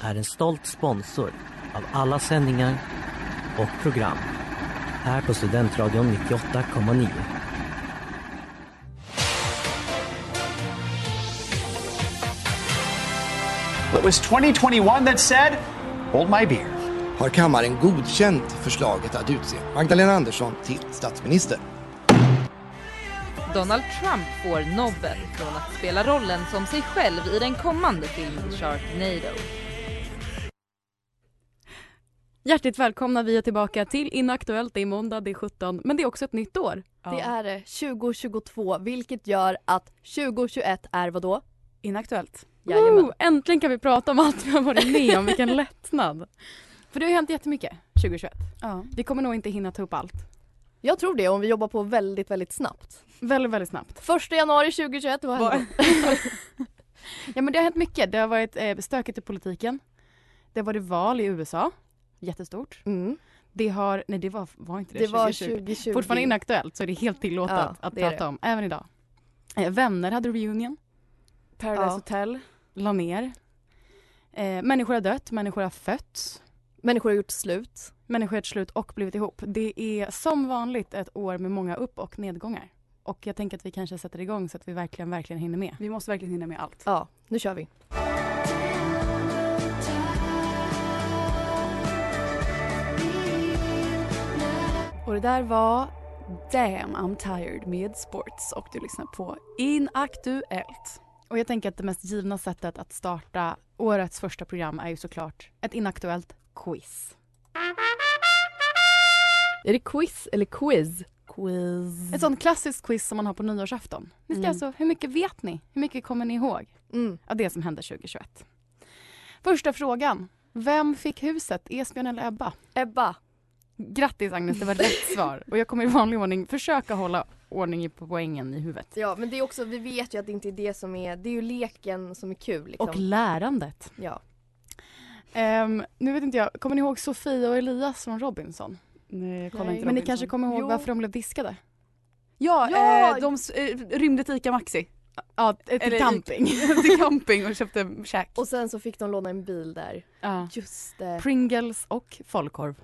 är en stolt sponsor av alla sändningar och program här på Studentradion 98,9. It was 2021 that said, hold my beer. har kammaren godkänt förslaget att utse Magdalena Andersson till statsminister. Donald Trump får Nobel från att spela rollen som sig själv i den kommande filmen Sharknado. Hjärtligt välkomna, vi är tillbaka till Inaktuellt. Det är måndag, det är 17, men det är också ett nytt år. Det är det 2022 vilket gör att 2021 är vad då? Inaktuellt. Jajamän. Äntligen kan vi prata om allt vi har varit med om, vilken lättnad. För det har hänt jättemycket 2021. Ja. Vi kommer nog inte hinna ta upp allt. Jag tror det om vi jobbar på väldigt, väldigt snabbt. Väldigt, väldigt snabbt. Första januari 2021, vad hände? Ja men det har hänt mycket. Det har varit eh, stökigt i politiken. Det har varit val i USA. Jättestort. Mm. Det har, nej det var, var inte det, Det var 2020. 2020. Fortfarande inaktuellt så är det helt tillåtet Ja, att prata det. om, även idag. Eh, vänner hade reunion. Paradise Ja. Hotel. la ner. Eh, människor har dött, människor har fötts. Människor har gjort slut. Människor har gjort slut och blivit ihop. Det är som vanligt ett år med många upp och nedgångar. Och jag tänker att vi kanske sätter igång så att vi verkligen, verkligen hinner med. Vi måste verkligen hinna med allt. Ja, nu kör vi. Och det där var Damn I'm tired med Sports och du lyssnar på Inaktuellt. Och jag tänker att det mest givna sättet att starta årets första program är ju såklart ett inaktuellt quiz. Är det quiz eller quiz? Quiz. Ett sånt klassiskt quiz som man har på nyårsafton. Ni ska Mm. alltså, hur mycket vet ni? Hur mycket kommer ni ihåg Mm. av det som hände 2021? Första frågan. Vem fick huset? Esbjörn eller Ebba? Ebba. Grattis Agnes, det var rätt svar. Och jag kommer i vanlig ordning försöka hålla ordning på poängen i huvudet. Ja, men det är också, vi vet ju att det inte är det som är, det är ju leken som är kul liksom. Och lärandet. ja. Ehm, nu vet inte jag, kommer ni ihåg Sofia och Elias från Robinson? Nej, jag kollar Nej. inte Men ni kanske kommer ihåg Jo. varför de blev diskade? Ja, Ja! Eh, de eh, rymde till Ica Maxi. Ja, till Eller- camping. till camping och köpte käk. Och sen så fick de låna en bil där. ja. Just det. Pringles och falukorv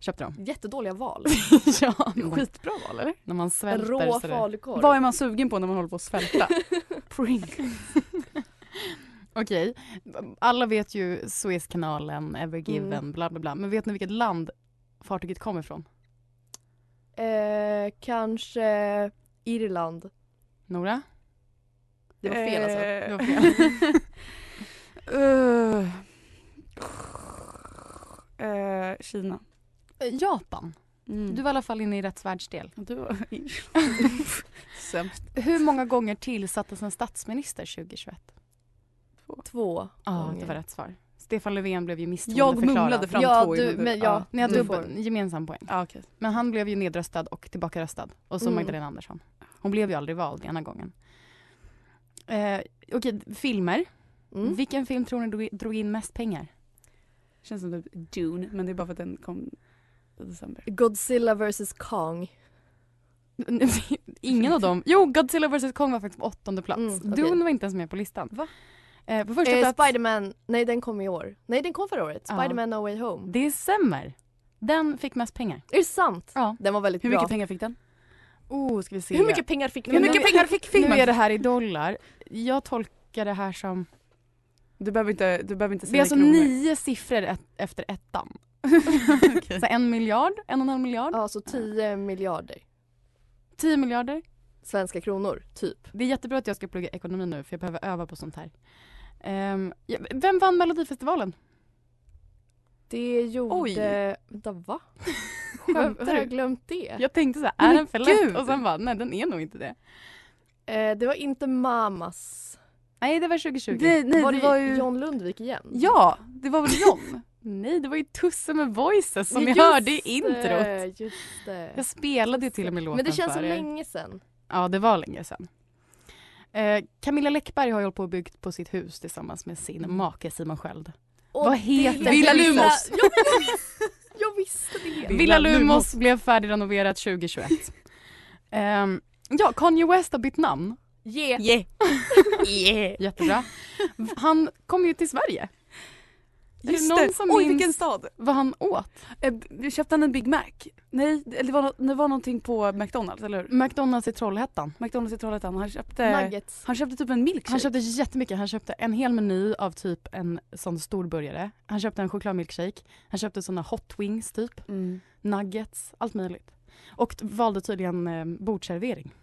köpte de. Jättedåliga val. ja, Skitbra val eller? när man svälter rå falukorv. Vad är man sugen på när man håller på att svälta? Pringles. Okej, alla vet ju Suezkanalen, Evergiven, Mm. bla bla bla. Men vet ni vilket land fartyget kom ifrån? Eh, kanske Irland. Nora? Det var fel alltså. Eh, Det var fel. Uh, eh, Kina. Japan. Mm. Du var i alla fall inne i rätt världsdel. Du var sämst. Hur många gånger tillsattes en statsminister 2021? Två Ja, gånger. det var rätt svar. Stefan Löfven blev ju Jag misstroendeförklarad. mumlade fram Ja, två du- men ja. Ni hade Du dubbel, får. gemensam poäng. Ja, okej. Men han blev ju nedröstad och tillbakaröstad. Och så Mm. Magdalena Andersson. Hon blev ju aldrig vald ena gången. Eh, Okej, filmer. Mm. Vilken film tror ni drog- in mest pengar? Känns som typ Dune, men det är bara för att den kom december. Godzilla vs Kong. Ingen av dem. Jo, Godzilla vs Kong var faktiskt på åttonde plats. Mm, okej. Dune var inte ens med på listan. Va? Eh, på första Eh, plats. Spiderman, nej den kom i år. Nej den kom förra året. Ja. Spiderman No Way Home. Det stämmer. Den fick mest pengar. Är det sant? Ja. Den var väldigt Hur bra. mycket pengar fick den? Oh, ska vi se. Hur mycket pengar fick Hur den? mycket pengar fick Nu är det här i dollar. Jag tolkar det här som... Du behöver inte, du behöver inte Det är säga alltså kronor. nio siffror ett, efter ettan. Okej. Så en miljard, en och en halv miljard. Ja, så 10 miljarder. 10 miljarder. Svenska kronor, typ. Det är jättebra att jag ska plugga ekonomi nu för jag behöver öva på sånt här. Ehm, ja, vem vann Melodifestivalen? Det gjorde... Oj. Vänta, va? Skämtar Har jag glömt det? Jag tänkte så här, är den för lätt? Och sen bara, nej den är nog inte det. Eh, det var inte Mamas. Nej det var 2020. Det, nej, var det det var ju... John Lundvik igen? Ja, det var väl John? Nej det var ju Tusse med Voices som Just ni hörde i det, introt. Just det. Jag spelade ju till och med låten Men det känns så för länge sedan. Ja det var länge sedan. Eh, Camilla Läckberg har ju hållit på och byggt på sitt hus tillsammans med sin make Simon Sköld. Och Vad heter Villa Lumos? Jag visste, jag visste det. Villa Lumos blev färdigrenoverat 2021. Ehm, ja, Kanye West har bytt namn. Yeah. Yeah. Yeah. Jättebra. Han kom ju till Sverige. Är Just någon det. som Oj, vilken stad. vad han åt? Eh, köpte han en Big Mac? Nej, det var, det var någonting på McDonalds, eller hur? McDonalds i Trollhättan. McDonalds i Trollhättan. Han köpte, Nuggets. han köpte typ en milkshake. Han köpte jättemycket. Han köpte en hel meny av typ en sån stor burgare. Han köpte en chokladmilkshake. Han köpte såna hot wings typ. Mm. Nuggets, allt möjligt. Och valde tydligen eh, bordservering.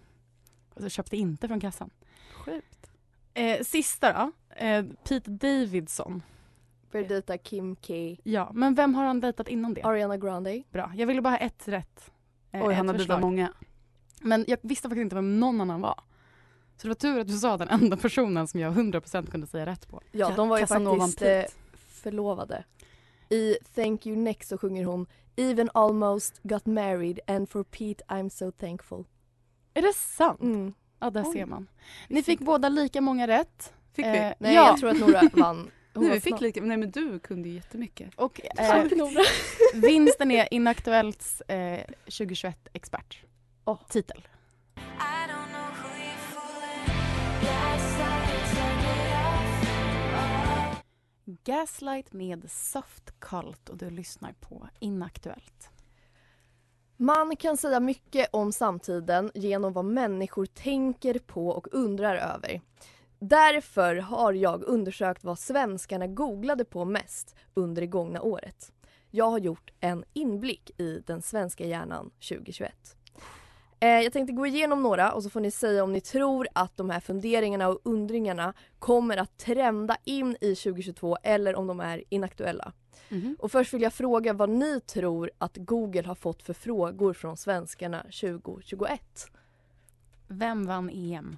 Alltså köpte inte från kassan. Sjukt. Eh, sista då. Eh, Pete Davidson. Började dejta Kim K. Ja, men vem har han dejtat innan det? Ariana Grande. Bra. Jag ville bara ha ett rätt. Eh, Oj, ett han hade förslag. dejtat många. Men jag visste faktiskt inte vem någon annan var. Så det var tur att du sa den enda personen som jag 100% kunde säga rätt på. Ja, de var ju faktiskt eh, förlovade. I Thank You Next så sjunger hon Even almost got married and for Pete I'm so thankful. Är det sant? Mm. Ja, där Oj. ser man. Ni fick båda lika många rätt. Fick Eh, vi? Nej, ja. jag tror att Nora vann. Nej, vi fick lika, nej men du kunde ju jättemycket. Och eh, vinsten är Inaktuellts eh, 2021-expert. Åh. Titel. Gaslight med Soft Cult och du lyssnar på Inaktuellt. Man kan säga mycket om samtiden genom vad människor tänker på och undrar över. Därför har jag undersökt vad svenskarna googlade på mest under det gångna året. Jag har gjort en inblick i den svenska hjärnan 2021. Eh, jag tänkte gå igenom några och så får ni säga om ni tror att de här funderingarna och undringarna kommer att trenda in i 2022 eller om de är inaktuella. Och först vill jag fråga vad ni tror att Google har fått för frågor från svenskarna 2021. Vem vann EM?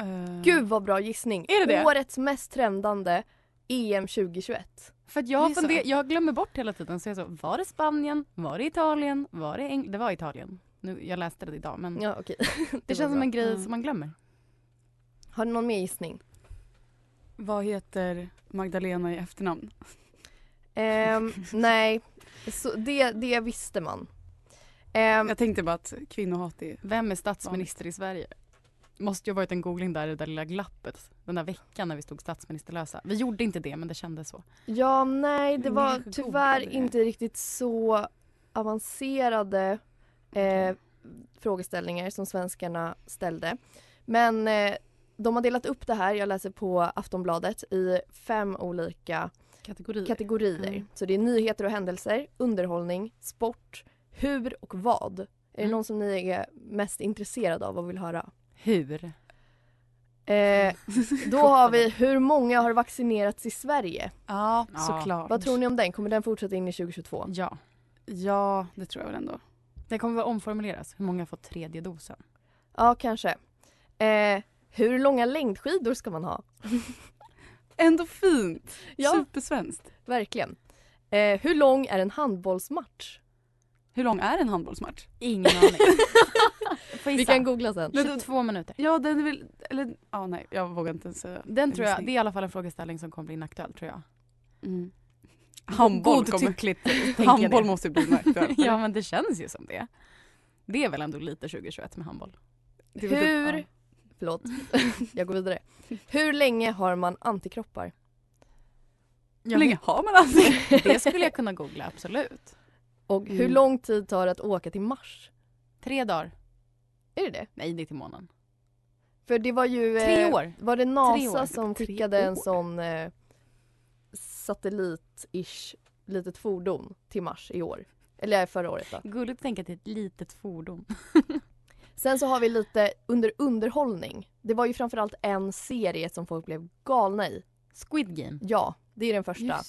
Uh, Gud vad bra gissning! Är det det? Årets mest trendande EM 2021. För att jag, Det så- funder, jag glömmer bort hela tiden. Så jag så, var det Spanien? Var det Italien? Var det England? Det var Italien. Nu, jag läste det idag men Ja okej. det, var känns som en grej Mm. som man glömmer. Har ni någon mer gissning? Vad heter Magdalena i efternamn? Ehm, nej, så det, det visste man. Ehm, Jag tänkte bara att kvinnohat är... Vem är statsminister i Sverige? Måste ju ha varit en googling där i det där lilla glappet. Den där veckan när vi stod statsministerlösa. Vi gjorde inte det men det kändes så. ja, nej det var tyvärr det. inte riktigt så avancerade eh, frågeställningar som svenskarna ställde. Men eh, de har delat upp det här, jag läser på Aftonbladet, i fem olika Kategorier. kategorier. Mm. Så det är nyheter och händelser, underhållning, sport, hur och vad. Är det Mm. någon som ni är mest intresserade av och vill höra? Hur? Eh, då har vi hur många har vaccinerats i Sverige? Ja, såklart. Vad tror ni om den? Kommer den fortsätta in i 2022? Ja. Ja, det tror jag väl ändå. Det kommer väl omformuleras. Hur många har fått tredje dosen? Ja, kanske. Eh, hur långa längdskidor ska man ha? Ändå fint! Ja. Supersvenskt. Verkligen. Eh, hur lång är en handbollsmatch? Hur lång är en handbollsmatch? Ingen aning. Vi kan googla sen. 22 minuter. Ja, den är väl... Eller, ja nej, jag vågar inte säga. Den tror jag, det är i alla fall en frågeställning som kommer bli inaktuell tror jag. Mm. Handboll kommer... Godtyckligt Handboll måste bli aktuellt. Ja men det känns ju som det. Det är väl ändå lite 2021 med handboll. Typ- Hur... Förlåt, jag går vidare. Hur länge har man antikroppar? Hur länge har man alltså? Det skulle jag kunna googla, absolut. Och hur Mm. lång tid tar det att åka till Mars? Tre dagar. Är det det? Nej, det är till månen. För det var ju... Tre eh, år. Var det NASA år. som skickade en år. sån eh, satellit-ish litet fordon till Mars i år? Eller förra året då. Gulligt att tänka är ett litet fordon. Sen så har vi lite under underhållning. Det var ju framförallt en serie som folk blev galna i. Squid Game. Ja, det är den första.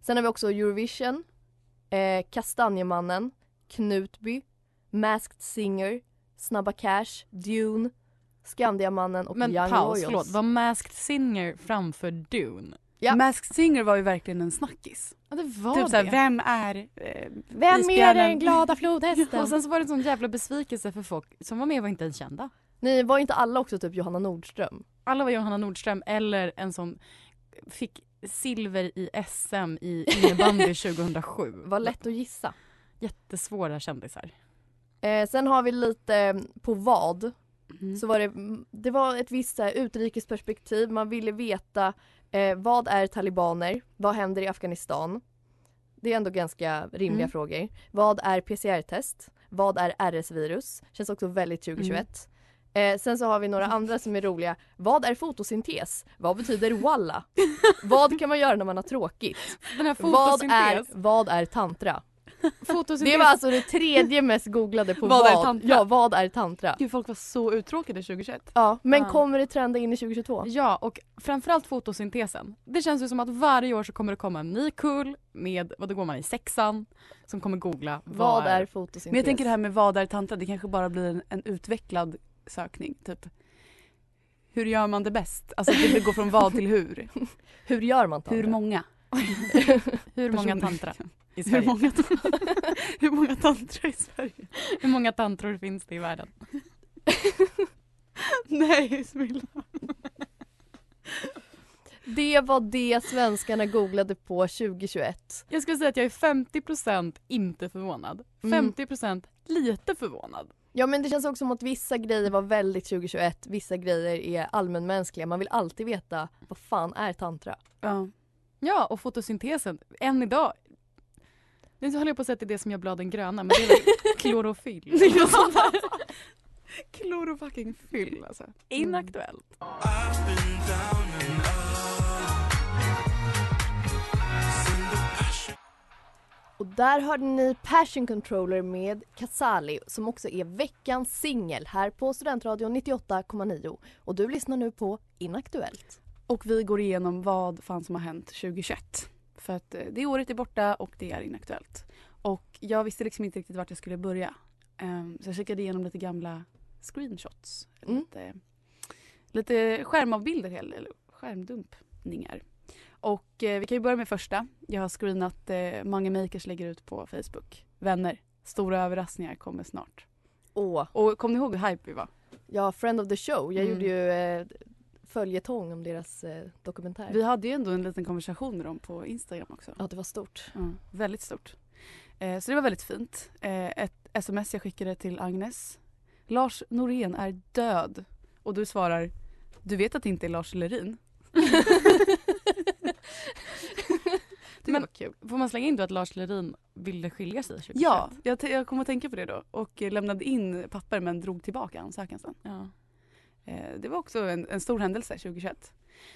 Sen har vi också Eurovision, eh, Kastanjemannen, Knutby, Masked Singer, Snabba Cash, Dune, Skandiamannen och Men Young paus, Royals. förlåt. Var Masked Singer framför Dune? Ja. Masked Singer var ju verkligen en snackis. Ja det var typ det. såhär, vem är eh, Vem är isbjörnen? den glada flodhästen? och sen så var det en sån jävla besvikelse för folk som var med var inte ens kända. Nej, var inte alla också typ Johanna Nordström? Alla var Johanna Nordström eller en som fick silver i SM i innebandy 2007. Var lätt att gissa. Jättesvåra kändisar. Eh, sen har vi lite eh, på vad. Mm. Så var det, det var ett visst här, utrikesperspektiv. Man ville veta eh, vad är talibaner? Vad händer i Afghanistan? Det är ändå ganska rimliga Mm. frågor. Vad är PCR-test? Vad är RS-virus? Känns också väldigt 2021. Eh, sen så har vi några andra som är roliga. Vad är fotosyntes? Vad betyder walla? vad kan man göra när man har tråkigt? Vad är, vad är tantra? fotosyntes. Det var alltså det tredje mest googlade på Vad är vad. tantra? Ja, vad är tantra? Gud, folk var så uttråkade 2021. Ja, men Ja. kommer det trenda in i 2022? Ja, och framförallt fotosyntesen. Det känns ju som att varje år så kommer det komma en ny kull med, vad då går man i sexan, som kommer googla Vad är fotosyntes? Men jag tänker det här med vad är tantra, det kanske bara blir en, en utvecklad sökning. Typ, hur gör man det bäst? Alltså det går från vad till hur. Hur gör man tantra? Hur många? hur många tantra i Hur många, hur många tantra i Sverige? Hur många tantror finns det i världen? Nej, Smilla. Det var det svenskarna googlade på 2021. Jag skulle säga att jag är 50% inte förvånad. Mm. 50% lite förvånad. Ja men det känns också som att vissa grejer var väldigt 2021, vissa grejer är allmänmänskliga. Man vill alltid veta vad fan är tantra? Ja. Ja, och fotosyntesen. Än idag. Nu håller jag på att säga att det är det som gör bladen gröna, men det är väl klorofyll. Klorofucking fyll alltså. Inaktuellt. Och där hörde ni Passion Controller med Casali som också är veckans singel här på Studentradion 98,9. Och du lyssnar nu på Inaktuellt. Och vi går igenom vad fan som har hänt 2021. För att eh, det året är borta och det är inaktuellt. Och jag visste liksom inte riktigt vart jag skulle börja. Ehm, så jag kikade igenom lite gamla screenshots. Mm. Lite, lite skärmavbilder, eller skärmdumpningar. Och eh, vi kan ju börja med första. Jag har screenat eh, Mange Makers lägger ut på Facebook. Vänner, stora överraskningar kommer snart. Åh, Och kom ni ihåg hur hype vi var? ja, Friend of the Show. Jag Mm. gjorde ju eh, följetong om deras eh, dokumentär. Vi hade ju ändå en liten konversation med dem på Instagram också. Ja, det var stort. Ja, väldigt stort. Eh, så det var väldigt fint. Eh, ett sms jag skickade till Agnes. Lars Norén är död. Och du svarar, du vet att det inte är Lars Lerin? det Men- var kul. Får man slänga in då att Lars Lerin ville skilja sig 2021? Ja, jag, jag kom att tänka på det då och lämnade in papper men drog tillbaka ansökan sen. ja. Eh, det var också en, en stor händelse 2021.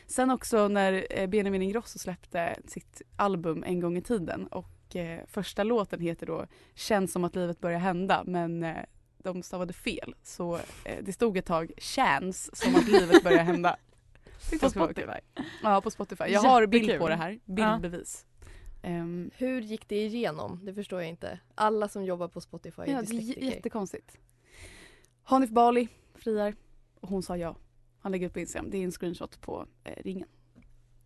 Sen också när eh, Benjamin Ingrosso släppte sitt album En gång i tiden och eh, första låten heter då Känns som att livet börjar hända men eh, de stavade fel så eh, det stod ett tag Känns som att livet börjar hända. På. Spotify. Ja på Spotify. Jag har bild Jättekul. på det här, bildbevis. Ehm, Hur gick det igenom? Det förstår jag inte. Alla som jobbar på Spotify är ja, det är dyslektiker. jättekonstigt. Hanif Bali friar och hon sa ja. Han lägger upp på Instagram. Det är en screenshot på eh, ringen.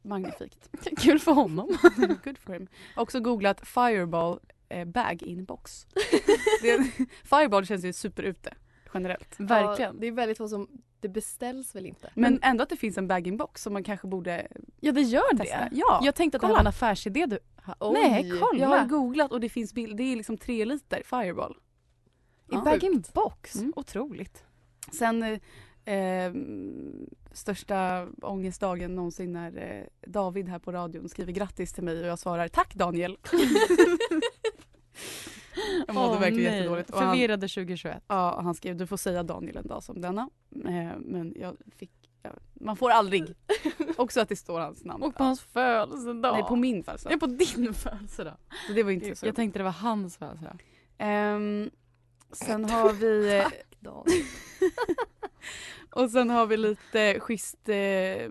Magnifikt. Kul för honom. Good for him. Också googlat Fireball eh, bag in box. det, fireball känns ju superute generellt. Verkligen. Ja, det är väldigt få som, det beställs väl inte? Men ändå att det finns en bag in box som man kanske borde Ja det gör testa. det. Ja, Jag tänkte att det kolla. här var en affärsidé du Oj. Nej kolla! jag har googlat och det finns bild. Det är liksom tre liter Fireball. I Ja. bag-in-box. Mm. Otroligt. Sen eh, eh, största ångestdagen någonsin när eh, David här på radion skriver grattis till mig och jag svarar tack Daniel. jag mådde Åh, verkligen nej. jättedåligt. Och han, Förvirrade 2021. ja, och han skrev du får säga Daniel en dag som denna. Eh, men jag fick ja, man får aldrig. Också att det står hans namn. Och på hans födelsedag. Nej, på min födelsedag. Ja, på din födelsedag. Så det var inte så Jag tänkte det var hans födelsedag. Ehm, Sen har vi... Tack Dan. Och sen har vi lite schysst... Eh,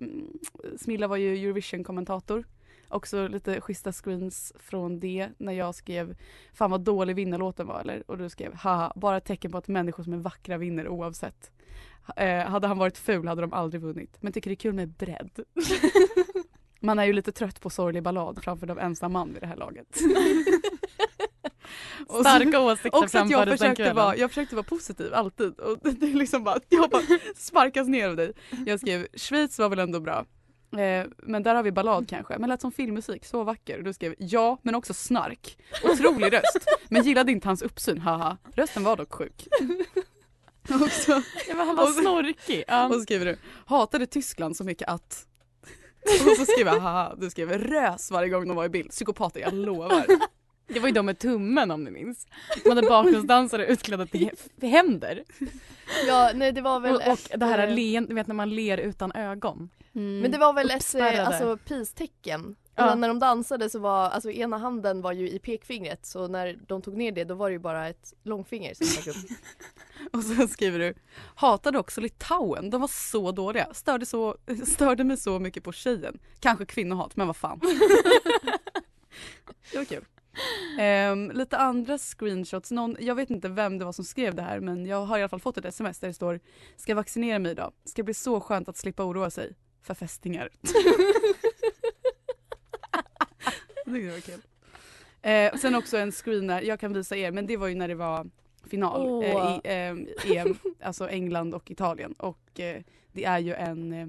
Smilla var ju Eurovision-kommentator. Också lite schyssta screens från det när jag skrev Fan vad dålig vinnarlåten var eller? Och du skrev haha, bara tecken på att människor som är vackra vinner oavsett. Eh, hade han varit ful hade de aldrig vunnit. Men tycker det är kul med bredd. Man är ju lite trött på sorglig ballad framför av ensam man vid det här laget. Och Starka åsikter Också att jag försökte, vara, jag försökte vara positiv alltid och det är liksom bara, jag bara sparkas ner av dig. Jag skrev Schweiz var väl ändå bra. Eh, men där har vi ballad kanske. Men lät som filmmusik, så vacker. Du skrev ja men också snark. Otrolig röst. Men gillade inte hans uppsyn, haha. Rösten var dock sjuk. Och så, Ja, men han var och så- snorkig. Ja. och så skriver du hatade Tyskland så mycket att och så skriver jag haha, du skrev rös varje gång de var i bild. Psykopater, jag lovar. Det var ju de med tummen om ni minns. De hade bakgrundsdansare utklädda till händer. Ja, nej det var väl Och, och det här eh, leen, du vet när man ler utan ögon. Men det var väl ett eh, alltså, peace-tecken. Ja. När de dansade så var, alltså ena handen var ju i pekfingret så när de tog ner det då var det ju bara ett långfinger som stack upp. Och sen skriver du hatade också Litauen, de var så dåliga. Störde, så, störde mig så mycket på tjejen. Kanske kvinnohat, men vad fan. det var kul. Ehm, lite andra screenshots. Någon, jag vet inte vem det var som skrev det här men jag har i alla fall fått ett sms där det står Ska vaccinera mig idag. Ska bli så skönt att slippa oroa sig för fästingar. det var kul. Eh, sen också en screen där, jag kan visa er men det var ju när det var final Åh. eh, i eh, EM, alltså England och Italien och eh, det är ju en, eh,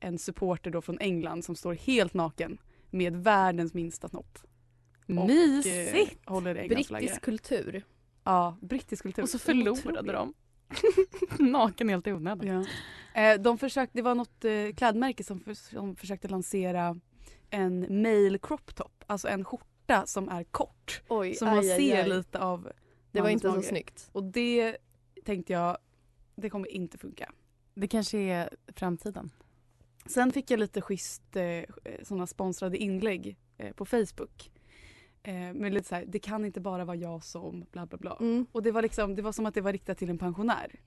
en supporter då från England som står helt naken med världens minsta snopp. Och, Mysigt! Eh, håller Englands flagga. Brittisk kultur. Ja, brittisk kultur. Och så förlorade de. Naken helt i onödan. Ja. Eh, de försökte, det var något eh, klädmärke som, för, som försökte lansera en male crop top, alltså en skjorta som är kort. Oj, Så man aj, ser aj. lite av Det var inte så mage. snyggt. Och det tänkte jag, det kommer inte funka. Det kanske är framtiden. Sen fick jag lite schysst eh, sådana sponsrade inlägg eh, på Facebook. Eh, med lite så här, det kan inte bara vara jag som bla bla bla. Mm. Och det var, liksom, det var som att det var riktat till en pensionär.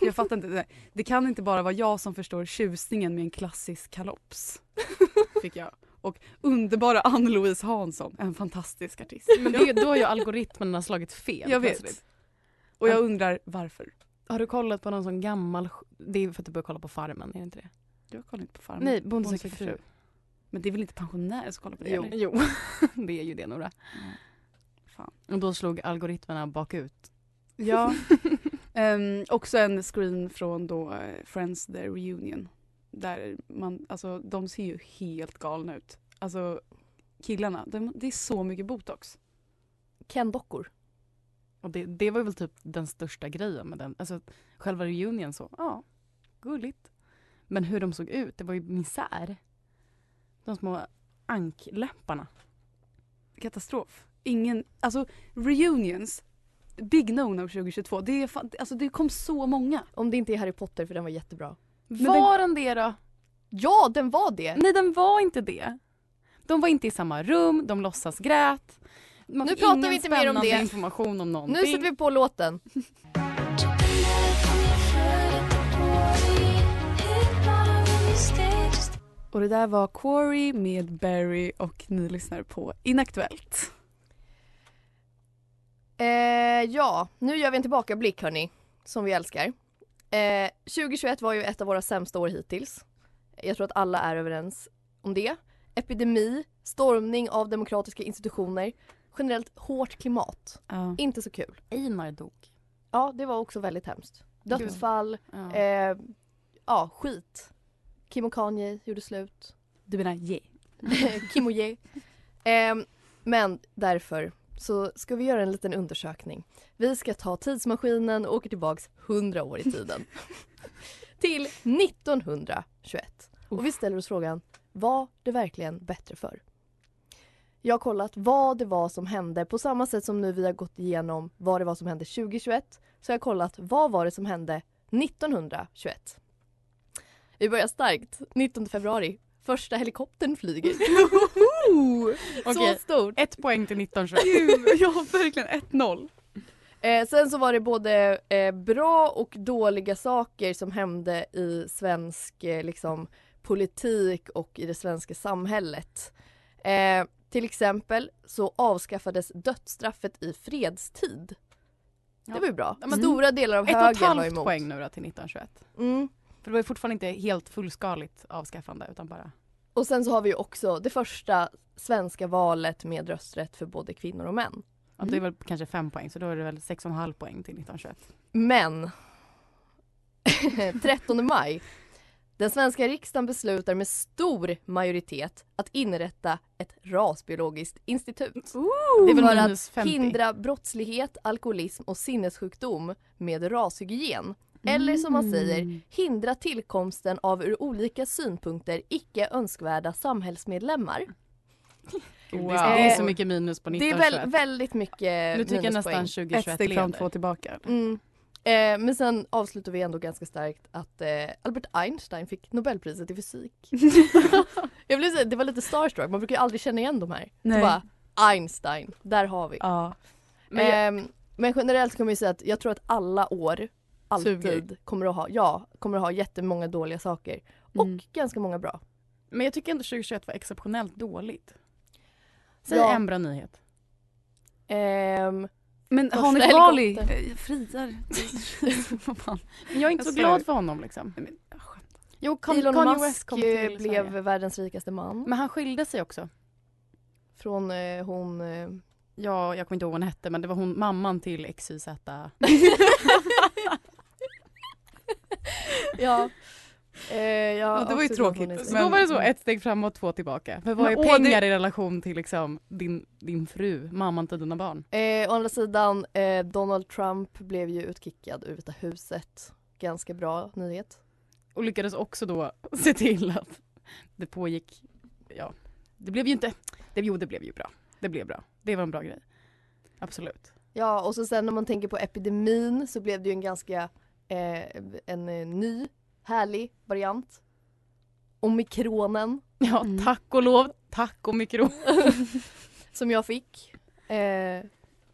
Jag fattar inte. Det, det kan inte bara vara jag som förstår tjusningen med en klassisk kalops. Fick jag. Och underbara Ann-Louise Hansson, en fantastisk artist. Men det, då har ju algoritmerna slagit fel. Jag vet. plötsligt. Och jag undrar varför. Har du kollat på någon sån gammal... Det är för att du börjar kolla på Farmen, är det inte det? Jag kollar inte på Farmen. Nej, Bonde fru. Men det är väl inte pensionärer som kollar på det? Jo, eller? jo. det är ju det Nora. Fan. Och då slog algoritmerna bakut. Ja. Ehm, också en screen från då eh, Friends The Reunion. Där man, alltså de ser ju helt galna ut. Alltså killarna, de, det är så mycket botox. Ken-dockor. Och det, det var väl typ den största grejen med den. Alltså själva reunion så, ja, gulligt. Men hur de såg ut, det var ju misär. De små ankläpparna. Katastrof. Ingen, alltså reunions, big no-no 2022. Det, är fan, alltså, det kom så många. Om det inte är Harry Potter för den var jättebra. var den det då? Ja, den var det! Nej den var inte det. De var inte i samma rum, de låtsas grät. Man Nu pratar vi inte mer om det. information om någonting. Nu sätter vi på låten. Och det där var Quarry med Barry och ni lyssnar på Inaktuellt. Eh, ja, nu gör vi en tillbakablick hörni, som vi älskar. Eh, 2021 var ju ett av våra sämsta år hittills. Jag tror att alla är överens om det. Epidemi, stormning av demokratiska institutioner, generellt hårt klimat. Ja. Inte så kul. Einar dog. Ja, det var också väldigt hemskt. Dödsfall, Ja. eh, ja skit. Kim och Kanye gjorde slut. Du menar yeah. Kim och Ye. Ehm, men därför så ska vi göra en liten undersökning. Vi ska ta tidsmaskinen och åka tillbaks 100 år i tiden. Till 1921. Och vi ställer oss frågan, var det verkligen bättre för? Jag har kollat vad det var som hände på samma sätt som nu vi har gått igenom vad det var som hände 2021. Så jag har kollat vad var det som hände 1921. Vi börjar starkt. 19 februari. Första helikoptern flyger. Okej, Så stort. ett poäng till 1921. Gud, ja verkligen 1-0. Eh, sen så var det både eh, bra och dåliga saker som hände i svensk eh, liksom, politik och i det svenska samhället. Eh, till exempel så avskaffades dödsstraffet i fredstid. Det Ja. var ju bra. Ja, men Stora delar av Ett och ett högern var halvt emot. poäng nu då till 1921. Mm. För det var ju fortfarande inte helt fullskaligt avskaffande utan bara Och sen så har vi ju också det första svenska valet med rösträtt för både kvinnor och män. Ja, det är väl kanske fem poäng så då är det väl sex och en halv poäng till 1921. Men 13 maj. Den svenska riksdagen beslutar med stor majoritet att inrätta ett rasbiologiskt institut. Det är väl för att 50. hindra brottslighet, alkoholism och sinnessjukdom med rashygien. Eller som man säger, hindra tillkomsten av ur olika synpunkter icke önskvärda samhällsmedlemmar. Wow. det, är, så mycket minus på Det är 1921. väl, väldigt mycket nu tycker jag nästan Ett 2021 steg fram, två tillbaka. Mm. Eh, men sen avslutar vi ändå ganska starkt att eh, Albert Einstein fick Nobelpriset i fysik. jag blev så, det var lite starstruck, man brukar ju aldrig känna igen de här. Nej. Så bara, Einstein, där har vi. Ja. Men, Ehm, men generellt kan man ju säga att jag tror att alla år alltid Suger. kommer att ha, ja, kommer att ha jättemånga dåliga saker. Och Mm. ganska många bra. Men jag tycker ändå 2021 var exceptionellt dåligt. Säg Ja. en bra nyhet. Ehm, Men ni Bali? Eh, Friar. Men jag är inte så Jag glad för honom liksom. Men, jag. Jo, Con- Elon Kanye Musk kom till blev Sverige. världens rikaste man. Men han skilde sig också. Från eh, hon... Eh, Ja, jag kommer inte ihåg vad hon hette men det var hon mamman till XYZ. ja. Eh, jag Ja, det var ju tråkigt, Så Men- då var det så ett steg framåt, två tillbaka. För vad Men är åh, pengar det- i relation till liksom din, din fru, mamman till dina barn? Eh, å andra sidan, eh, Donald Trump blev ju utkickad ur Vita huset. Ganska bra nyhet. Och lyckades också då se till att det pågick, ja, det blev ju inte, det, jo det blev ju bra. Det blev bra. Det var en bra grej. Absolut. Ja, och så sen när man tänker på epidemin så blev det ju en ganska eh, en eh, ny, härlig variant. Omikronen Ja, Mm. tack och lov, tack och mikro. som jag fick. Eh,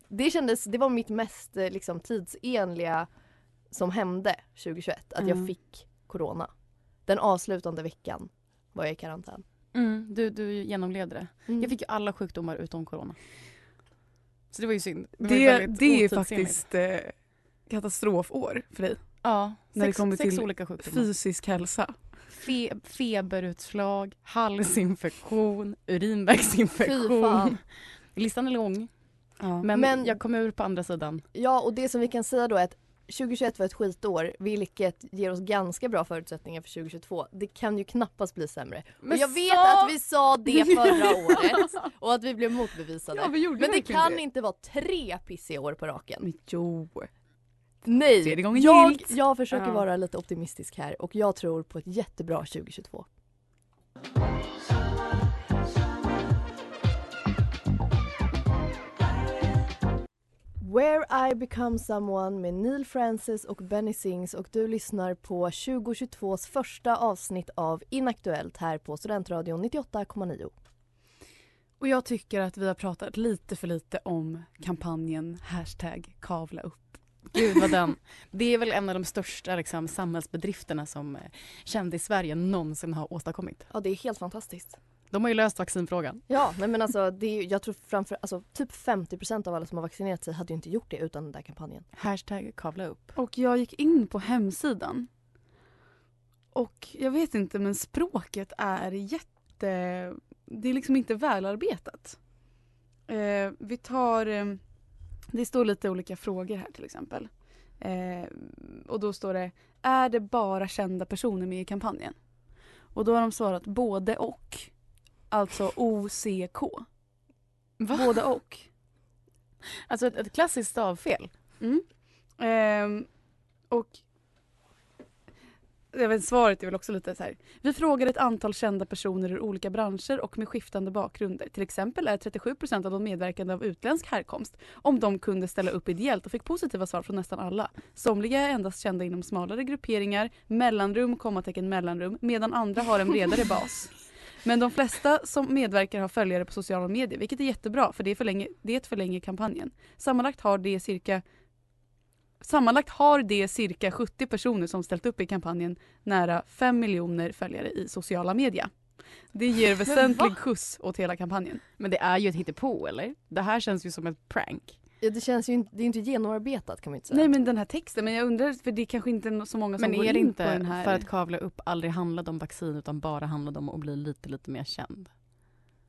det kändes, det var mitt mest eh, liksom, tidsenliga som hände 2021, att jag Mm. fick corona. Den avslutande veckan var jag i karantän. Mm, du, du genomlevde det. Mm. Jag fick ju alla sjukdomar utom corona. Så det var ju synd. Det, väldigt det är faktiskt eh, katastrofår för dig. Ja, när det sex, kommer sex till olika sjukdomar. Fysisk hälsa. Fe, feberutslag, halsinfektion, urinvägsinfektion. Listan är lång. Ja. Men, Men- jag kom ur på andra sidan. Ja, och det som vi kan säga då är att 2021 var ett skitår, vilket ger oss ganska bra förutsättningar för 2022. Det kan ju knappast bli sämre. Men och jag vet att vi sa det förra året och att vi blev motbevisade. Ja, vi Men det kan det. inte vara tre pissiga år på raken. Men jo. Nej, Tredje gången jag, jag försöker Ja. vara lite optimistisk här och jag tror på ett jättebra 2022. Where I become someone med Neil Francis och Benny Sings och du lyssnar på 2022s första avsnitt av Inaktuellt här på Studentradion 98,9. Och jag tycker att vi har pratat lite för lite om kampanjen hashtag kavla upp. Gud vad den. Det är väl en av de största liksom, samhällsbedrifterna som eh, kändis-Sverige någonsin har åstadkommit. Ja, det är helt fantastiskt. De har ju löst vaccinfrågan. Ja, nej men alltså det är, jag tror framför, alltså typ 50% av alla som har vaccinerat sig hade ju inte gjort det utan den där kampanjen. Hashtag kavla upp. Och jag gick in på hemsidan. Och jag vet inte men språket är jätte... Det är liksom inte välarbetat. Eh, vi tar... Eh, det står lite olika frågor här till exempel. Eh, och då står det Är det bara kända personer med i kampanjen? Och då har de svarat både och. Alltså OCK. Va? Både och. Alltså ett, ett klassiskt stavfel. Mm. Ehm, och jag vet, svaret är väl också lite så här. Vi frågade ett antal kända personer ur olika branscher och med skiftande bakgrunder. Till exempel är 37% av de medverkande av utländsk härkomst. Om de kunde ställa upp ideellt och fick positiva svar från nästan alla. Somliga är endast kända inom smalare grupperingar, mellanrum, kommatecken mellanrum, medan andra har en bredare bas. Men de flesta som medverkar har följare på sociala medier, vilket är jättebra för det, förlänger, det förlänger kampanjen. Sammanlagt har det cirka Sammanlagt har det cirka 70 personer som ställt upp i kampanjen nära 5 miljoner följare i sociala medier. Det ger väsentlig skjuts åt hela kampanjen. Men det är ju ett hittepå eller? Det här känns ju som ett prank. Ja, det känns ju inte, det är inte genomarbetat kan man inte säga. Nej men den här texten, men jag undrar för det är kanske inte är så många som Men går är det in inte på den här. för att kavla upp aldrig handlade om vaccin utan bara handlade om att bli lite lite mer känd?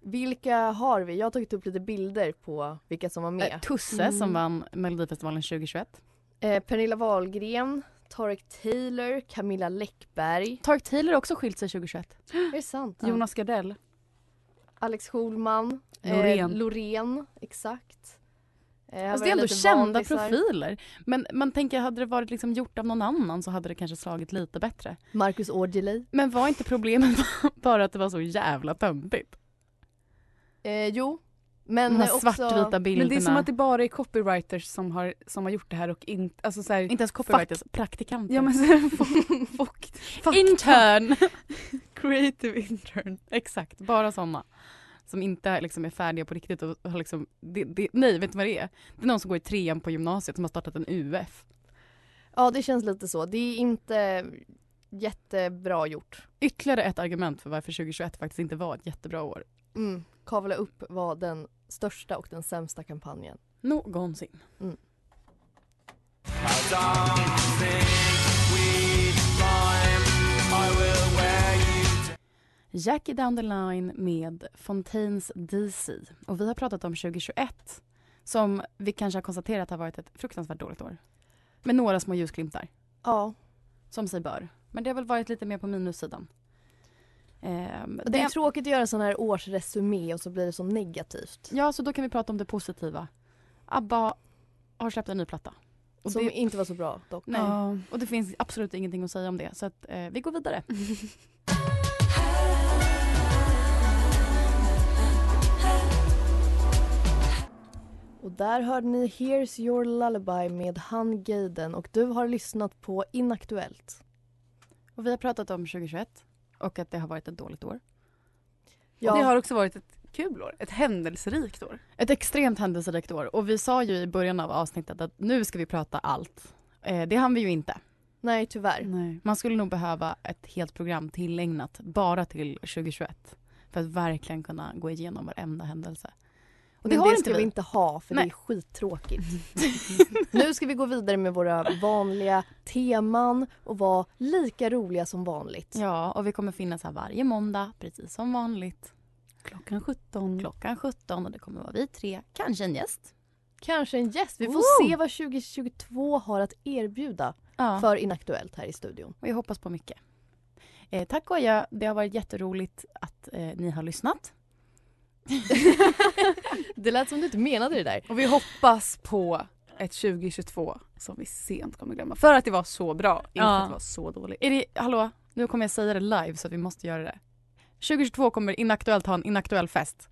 Vilka har vi? Jag har tagit upp lite bilder på vilka som var med. Eh, Tusse Mm. som vann Melodifestivalen 2021. Eh, Pernilla Wahlgren, Tarek Taylor, Camilla Läckberg. Tarek Taylor har också skilt sig 2021. Är det sant? Jonas Gardell. Alex Schulman. Loreen. Eh, Loreen, exakt. Eh, Alltså det är ändå kända vanlisar. profiler. Men man tänker hade det varit liksom gjort av någon annan så hade det kanske slagit lite bättre. Marcus Aujalay. Men var inte problemet bara att det var så jävla töntigt? Eh, jo. Men De här också... svartvita bilderna. Men det är som att det bara är copywriters som har, som har gjort det här och inte, alltså så här, Inte ens copywriters, praktikanter. Ja men så här, fuck, fuck, fuck, Intern! creative intern. Exakt, bara sådana. Som inte liksom är färdiga på riktigt och har liksom, det, det, nej vet du vad det är? Det är någon som går i trean på gymnasiet som har startat en UF. Ja det känns lite så. Det är inte jättebra gjort. Ytterligare ett argument för varför 2021 faktiskt inte var ett jättebra år. Mm. Kavla upp var den största och den sämsta kampanjen. Någonsin. Jackie Down the Line med Fontaines DC. Och vi har pratat om 2021 som vi kanske har konstaterat har varit ett fruktansvärt dåligt år. Med några små ljusglimtar, Ja. som sig bör. Men det har väl varit lite mer på minussidan. Ehm, Det är tråkigt att göra sån här årsresumé och så blir det så negativt. Ja, så då kan vi prata om det positiva. ABBA har släppt en ny platta. Och Som det, inte var så bra dock. nej, Ja. och det finns absolut ingenting att säga om det. Så att, eh, vi går vidare. Och där hörde ni Here's your lullaby med Han Gaden och du har lyssnat på Inaktuellt. Och vi har pratat om 2021 och att det har varit ett dåligt år. Ja. Det har också varit ett kul år, ett händelserikt år. Ett extremt händelserikt år. Och vi sa ju i början av avsnittet att nu ska vi prata allt. Eh, det hann vi ju inte. Nej tyvärr. Nej. Man skulle nog behöva ett helt program tillägnat bara till 2021 för att verkligen kunna gå igenom varenda händelse. Och Men har det inte ska vi inte ha för det Nej. är skittråkigt. nu ska vi gå vidare med våra vanliga teman och vara lika roliga som vanligt. Ja, och vi kommer finnas här varje måndag, precis som vanligt. Klockan 17. Klockan 17 och det kommer vara vi tre, kanske en gäst. Kanske en gäst. Vi får Woo! se vad 2022 har att erbjuda Ja. för Inaktuellt här i studion. Och jag hoppas på mycket. Eh, tack och adjö. Det har varit jätteroligt att eh, ni har lyssnat. Det lät som du inte menade det där. Och vi hoppas på ett 2022 som vi sent kommer glömma. För att det var så bra, inte Ja. för att det var så dåligt. Är det, hallå, nu kommer jag säga det live så att vi måste göra det. 2022 kommer Inaktuellt ha en inaktuell fest.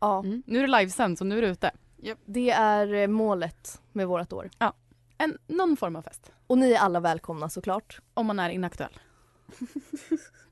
Ja, Mm. Nu är det livesänd så nu är det ute. det är eh, målet med vårt år. En, någon form av fest. Och ni är alla välkomna såklart. Om man är inaktuell.